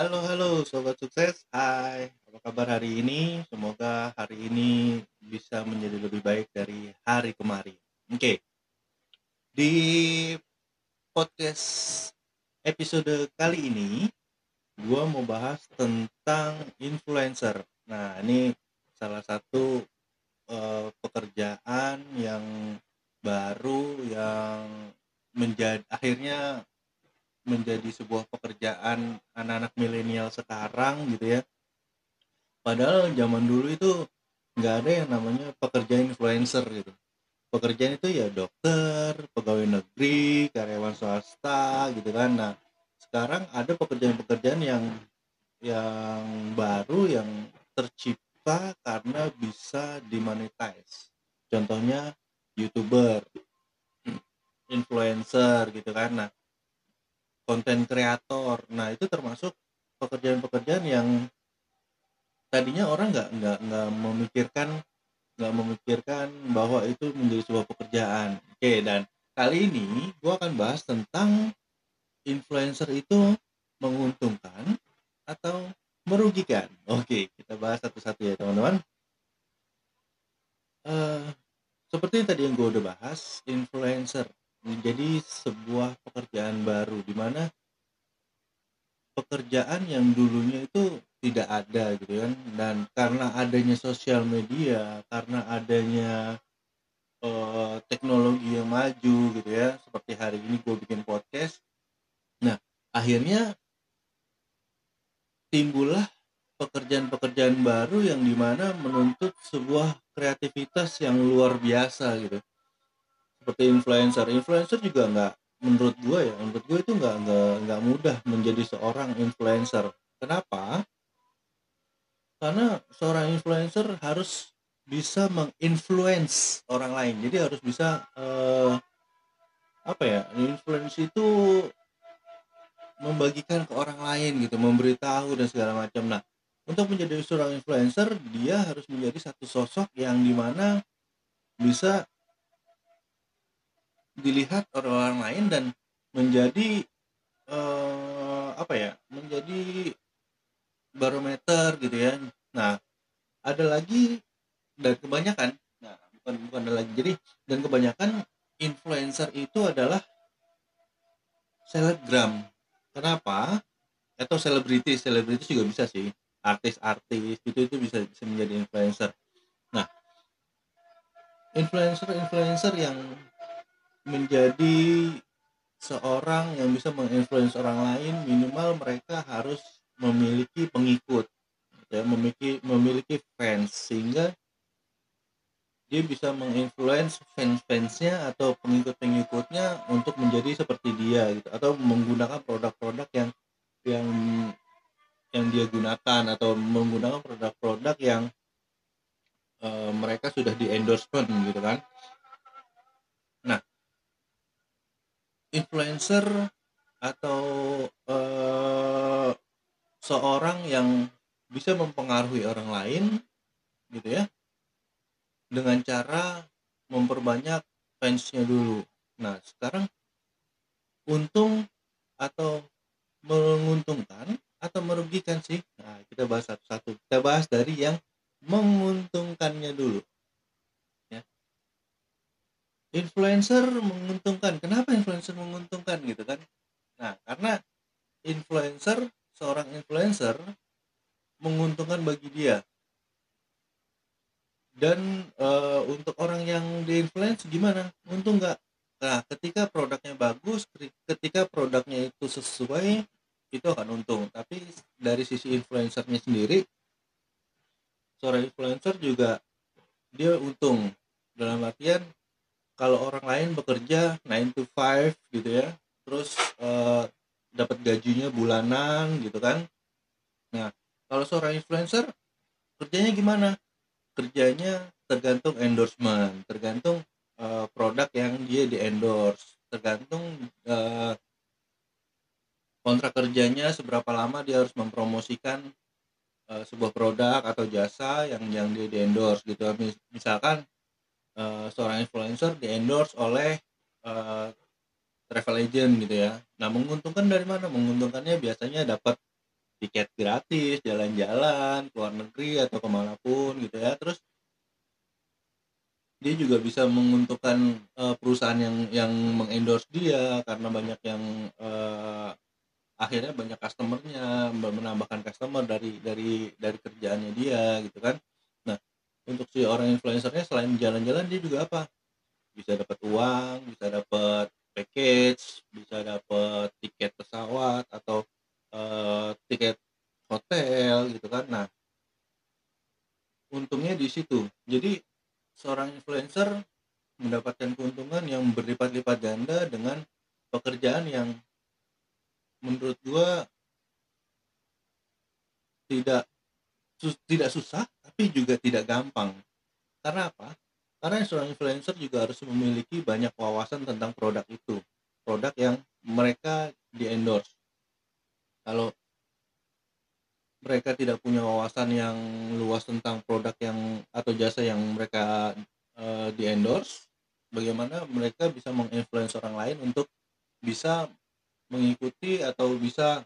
Halo, halo sobat sukses. Hai, apa kabar hari ini? Semoga hari ini bisa menjadi lebih baik dari hari kemarin. Oke. Di podcast episode kali ini gua mau bahas tentang influencer. Nah, ini salah satu eh, pekerjaan yang baru yang menjadi akhirnya menjadi sebuah pekerjaan anak-anak milenial sekarang gitu ya. Padahal zaman dulu itu nggak ada yang namanya pekerja influencer gitu. Pekerjaan itu ya dokter pegawai negeri karyawan swasta gitu kan. Nah sekarang ada pekerjaan-pekerjaan yang yang baru yang tercipta karena bisa dimonetize. Contohnya youtuber influencer gitu kan. Nah konten kreator. Nah itu termasuk pekerjaan-pekerjaan yang tadinya orang nggak nggak nggak memikirkan nggak memikirkan bahwa itu menjadi sebuah pekerjaan. Oke dan kali ini gue akan bahas tentang influencer itu menguntungkan atau merugikan. Oke kita bahas satu-satu ya teman-teman. Uh, seperti tadi yang gue udah bahas influencer menjadi sebuah pekerjaan baru di mana pekerjaan yang dulunya itu tidak ada gitu kan. Dan karena adanya sosial media karena adanya uh, teknologi yang maju gitu ya seperti hari ini gue bikin podcast. Nah akhirnya timbullah pekerjaan-pekerjaan baru yang di mana menuntut sebuah kreativitas yang luar biasa gitu seperti influencer. Influencer juga nggak menurut gue ya menurut gue itu nggak nggak mudah menjadi seorang influencer. Kenapa? Karena seorang influencer harus bisa menginfluence orang lain. Jadi harus bisa uh, apa ya influence itu membagikan ke orang lain gitu memberitahu dan segala macam. Nah untuk menjadi seorang influencer dia harus menjadi satu sosok yang di mana bisa dilihat oleh orang lain dan menjadi uh, apa ya menjadi barometer gitu ya. Nah ada lagi dan kebanyakan nah bukan bukan ada lagi. Jadi dan kebanyakan influencer itu adalah selebgram. Kenapa? Atau selebriti selebriti juga bisa sih. Artis-artis itu itu bisa bisa menjadi influencer. Nah influencer influencer yang menjadi seorang yang bisa menginfluence orang lain minimal mereka harus memiliki pengikut ya memiliki memiliki fans. Sehingga dia bisa menginfluence fans-fansnya atau pengikut-pengikutnya untuk menjadi seperti dia gitu. Atau menggunakan produk-produk yang yang yang dia gunakan atau menggunakan produk-produk yang uh, mereka sudah di endorsement gitu kan influencer atau uh, seorang yang bisa mempengaruhi orang lain gitu ya dengan cara memperbanyak fansnya dulu. Nah sekarang untung atau menguntungkan atau merugikan sih? Nah kita bahas satu-satu. Kita bahas dari yang menguntungkannya dulu influencer menguntungkan. Kenapa influencer menguntungkan gitu kan? Nah karena influencer seorang influencer menguntungkan bagi dia. Dan e, untuk orang yang di influence gimana? Untung nggak? Nah ketika produknya bagus ketika produknya itu sesuai itu akan untung. Tapi dari sisi influencernya sendiri seorang influencer juga dia untung. Dalam artian kalau orang lain bekerja 9 to 5 gitu ya terus uh, dapat gajinya bulanan gitu kan. Nah kalau seorang influencer kerjanya gimana? Kerjanya tergantung endorsement tergantung uh, produk yang dia di endorse tergantung uh, kontrak kerjanya seberapa lama dia harus mempromosikan sebuah produk atau jasa yang yang dia di endorse gitu misalkan uh, seorang influencer di endorse oleh uh, travel agent gitu ya. Nah menguntungkan dari mana? Menguntungkannya biasanya dapat tiket gratis jalan-jalan ke luar negeri atau ke mana pun gitu ya terus dia juga bisa menguntungkan uh, perusahaan yang yang mengendorse dia karena banyak yang uh, akhirnya banyak customernya menambahkan customer dari dari dari kerjaannya dia gitu kan untuk si orang influencernya selain jalan-jalan dia juga apa? Bisa dapat uang bisa dapat package bisa dapat tiket pesawat atau uh, tiket hotel gitu kan. Nah untungnya di situ. Jadi seorang influencer mendapatkan keuntungan yang berlipat-lipat ganda dengan pekerjaan yang menurut gua tidak sus, tidak susah tapi juga tidak gampang. Karena apa? Karena seorang influencer juga harus memiliki banyak wawasan tentang produk itu. Produk yang mereka di endorse. Kalau mereka tidak punya wawasan yang luas tentang produk yang atau jasa yang mereka uh, di endorse bagaimana mereka bisa menginfluence orang lain untuk bisa mengikuti atau bisa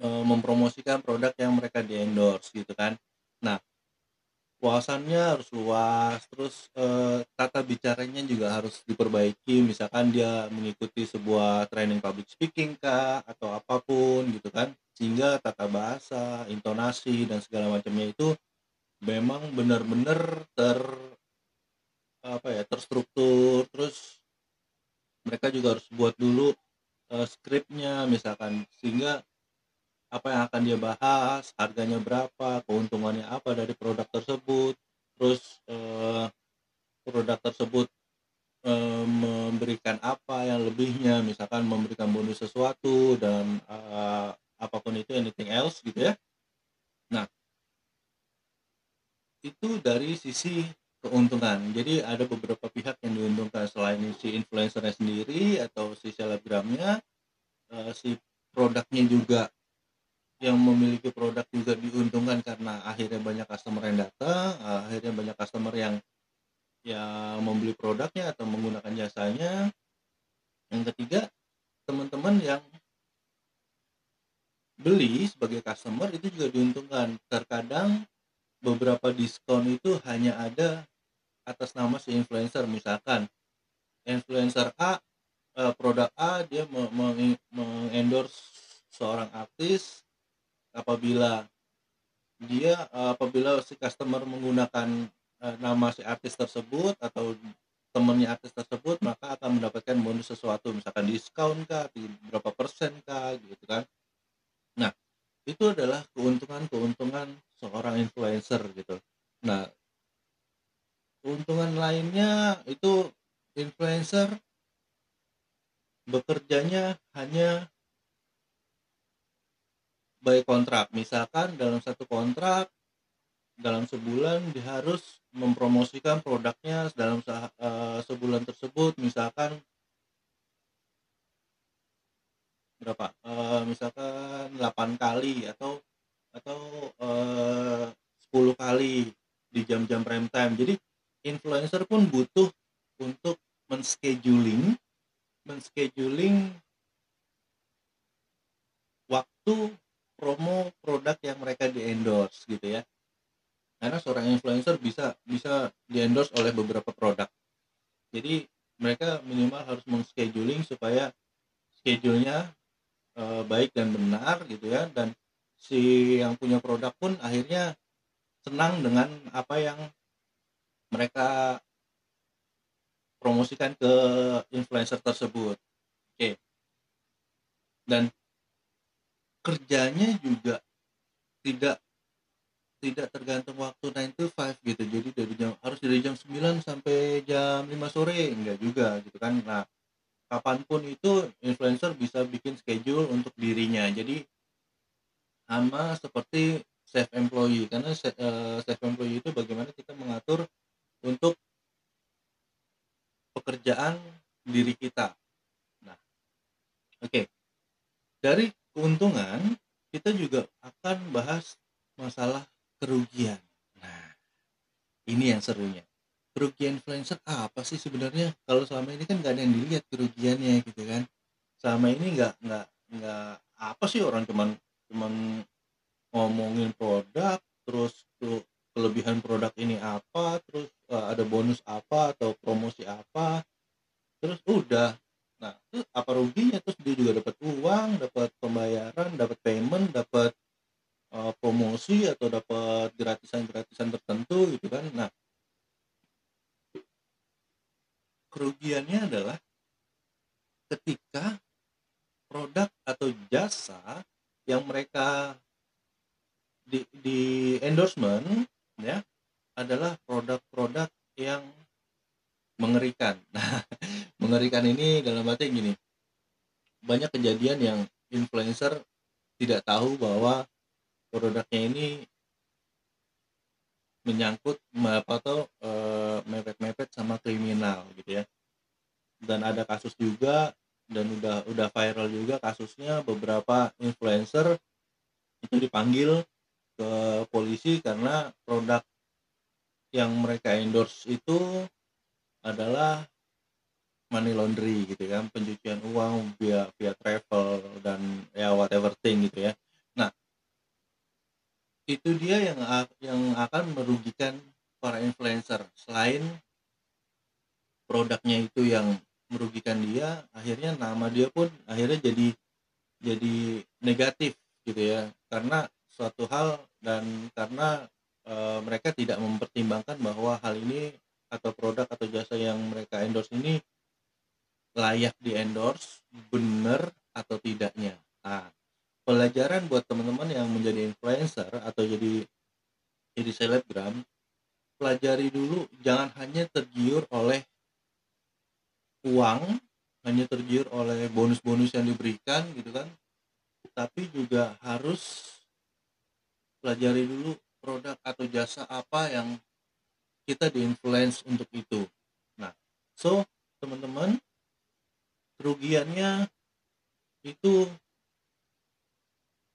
mempromosikan produk yang mereka di endorse gitu kan. Nah wawasannya harus luas terus uh, tata bicaranya juga harus diperbaiki. Misalkan dia mengikuti sebuah training public speaking kah atau apa pun gitu kan. Sehingga tata bahasa, intonasi dan segala macamnya itu memang benar-benar ter apa ya terstruktur. Terus mereka juga harus buat dulu uh, skripnya misalkan. Sehingga apa yang akan dia bahas harganya berapa keuntungannya apa dari produk tersebut. Terus uh, produk tersebut uh, memberikan apa yang lebihnya. Misalkan memberikan bonus sesuatu dan uh, apa pun itu anything else gitu ya. Nah itu dari sisi keuntungan. Jadi ada beberapa pihak yang diuntungkan. Selain si influencernya sendiri atau si selebgramnya uh, si produknya juga yang memiliki produk juga diuntungkan karena akhirnya banyak customer yang datang akhirnya banyak customer yang yang membeli produknya atau menggunakan jasanya. Yang ketiga teman-teman yang beli sebagai customer itu juga diuntungkan. Terkadang beberapa diskon itu hanya ada atas nama si influencer. Misalkan influencer A eh, produk A dia mengendorse seorang artis apabila dia apabila si customer menggunakan eh, nama si artis tersebut atau temannya artis tersebut maka akan mendapatkan bonus sesuatu misalkan diskon kah berapa persen kah gitu kan Nah, itu adalah keuntungan-keuntungan seorang influencer gitu. Nah, keuntungan lainnya itu influencer bekerjanya hanya by kontrak. Misalkan dalam satu kontrak dalam sebulan dia harus mempromosikan produknya dalam uh, sebulan tersebut. Misalkan berapa? Uh, misalkan 8 kali atau atau uh, 10 kali di jam-jam prime time. Jadi influencer pun butuh untuk menscheduling menscheduling waktu promo produk yang mereka di endorse gitu ya. Karena seorang influencer bisa bisa di endorse oleh beberapa produk. Jadi mereka minimal harus menscheduling supaya schedule-nya e, baik dan benar gitu ya. Dan si yang punya produk pun akhirnya senang dengan apa yang mereka promosikan ke influencer tersebut. Oke. Dan kerjanya juga tidak tidak tergantung waktu 9 to 5 gitu. Jadi dari jam harus dari jam 9 sampai jam 5 sore enggak juga gitu kan. Nah kapan pun itu influencer bisa bikin schedule untuk dirinya. Jadi sama seperti self employee karena eh, self employee itu bagaimana kita mengatur untuk pekerjaan diri kita nah oke okay. dari keuntungan kita juga akan bahas masalah kerugian nah ini yang serunya kerugian influencer apa sih sebenarnya. Kalau selama ini kan nggak ada yang dilihat kerugiannya gitu kan. Selama ini nggak nggak nggak apa sih orang cuman cuman ngomongin produk terus tuh kelebihan produk ini apa terus uh, ada bonus apa atau promosi apa terus udah nah terus apa ruginya terus dia juga dapat uang dapat pembayaran dapat payment dapat uh, promosi atau dapat gratisan-gratisan tertentu gitu kan nah kerugiannya adalah ketika produk atau jasa di, di endorsement ya adalah produk-produk yang mengerikan. Nah, mengerikan ini dalam arti gini, banyak kejadian yang influencer tidak tahu bahwa produknya ini menyangkut apa atau e, mepet-mepet sama kriminal gitu ya. Dan ada kasus juga dan udah udah viral juga kasusnya beberapa influencer itu dipanggil ke polisi karena produk yang mereka endorse itu adalah money laundry gitu kan pencucian uang via via travel dan ya whatever thing gitu ya. Nah itu dia yang yang akan merugikan para influencer. Selain produknya itu yang merugikan dia akhirnya nama dia pun akhirnya jadi jadi negatif gitu ya. Karena suatu hal dan karena e, mereka tidak mempertimbangkan bahwa hal ini atau produk atau jasa yang mereka endorse ini layak di endorse benar atau tidaknya. Nah pelajaran buat teman-teman yang menjadi influencer atau jadi jadi selebgram pelajari dulu jangan hanya tergiur oleh uang hanya tergiur oleh bonus-bonus yang diberikan gitu kan tapi juga harus pelajari dulu produk atau jasa apa yang kita diinfluence untuk itu. Nah so teman-teman kerugiannya itu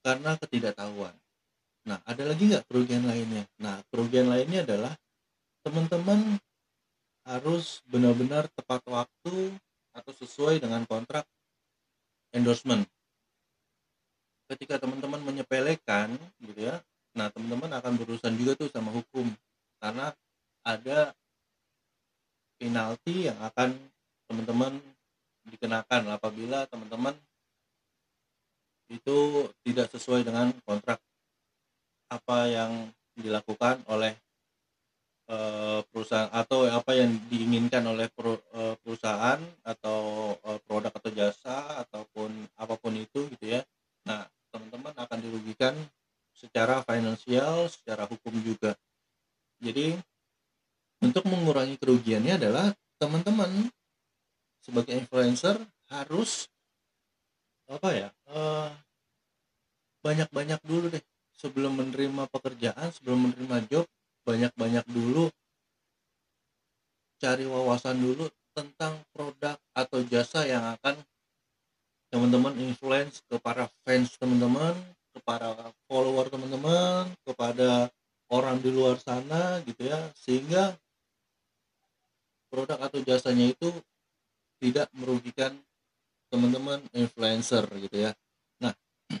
karena ketidaktahuan. Nah ada lagi nggak kerugian lainnya? Nah kerugian lainnya adalah teman-teman harus benar-benar tepat waktu atau sesuai dengan kontrak endorsement ketika teman-teman menyepelekan gitu ya Nah, teman-teman akan berurusan juga tuh sama hukum. Karena ada penalti yang akan teman-teman dikenakan apabila teman-teman itu tidak sesuai dengan kontrak apa yang dilakukan oleh e, perusahaan atau apa yang diinginkan oleh e, perusahaan atau e, produk atau jasa ataupun finansial, secara hukum juga. Jadi untuk mengurangi kerugiannya adalah teman-teman sebagai influencer harus apa ya eh, banyak-banyak dulu deh sebelum menerima pekerjaan, sebelum menerima job banyak-banyak dulu cari wawasan dulu tentang produk atau jasa yang akan teman-teman influence ke para fans teman-teman kepada follower teman-teman kepada orang di luar sana gitu ya sehingga produk atau jasanya itu tidak merugikan teman-teman influencer gitu ya. Nah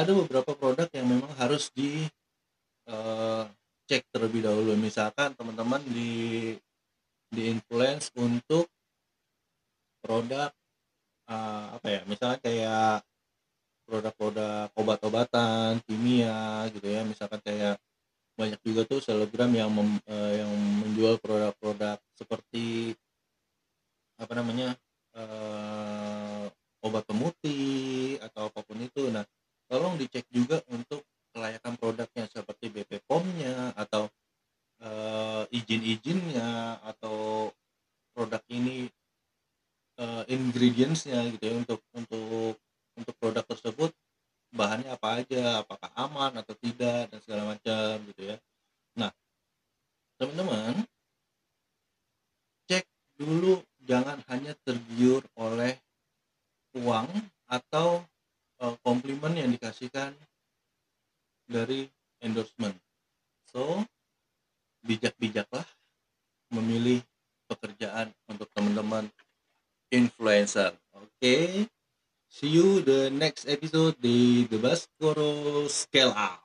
ada beberapa produk yang memang harus di uh, cek terlebih dahulu. Misalkan teman-teman di di influence untuk produk uh, apa ya misalnya kayak produk-produk obat-obatan kimia gitu ya. Misalkan kayak banyak juga tuh selebgram yang mem, uh, yang menjual produk-produk seperti apa namanya uh, obat pemutih atau apa pun itu. Nah tolong dicek juga untuk kelayakan produknya seperti BP POM-nya atau uh, izin-izinnya atau produk ini uh, ingredientsnya gitu ya untuk untuk untuk produk tersebut bahannya apa aja apakah aman atau tidak dan segala macam gitu ya. Nah teman-teman cek dulu jangan hanya tergiur oleh uang atau uh, komplimen yang dikasihkan dari endorsement. So bijak-bijaklah memilih pekerjaan untuk teman-teman influencer. Oke? okay? See you the next episode di The Baskoro Scale Up.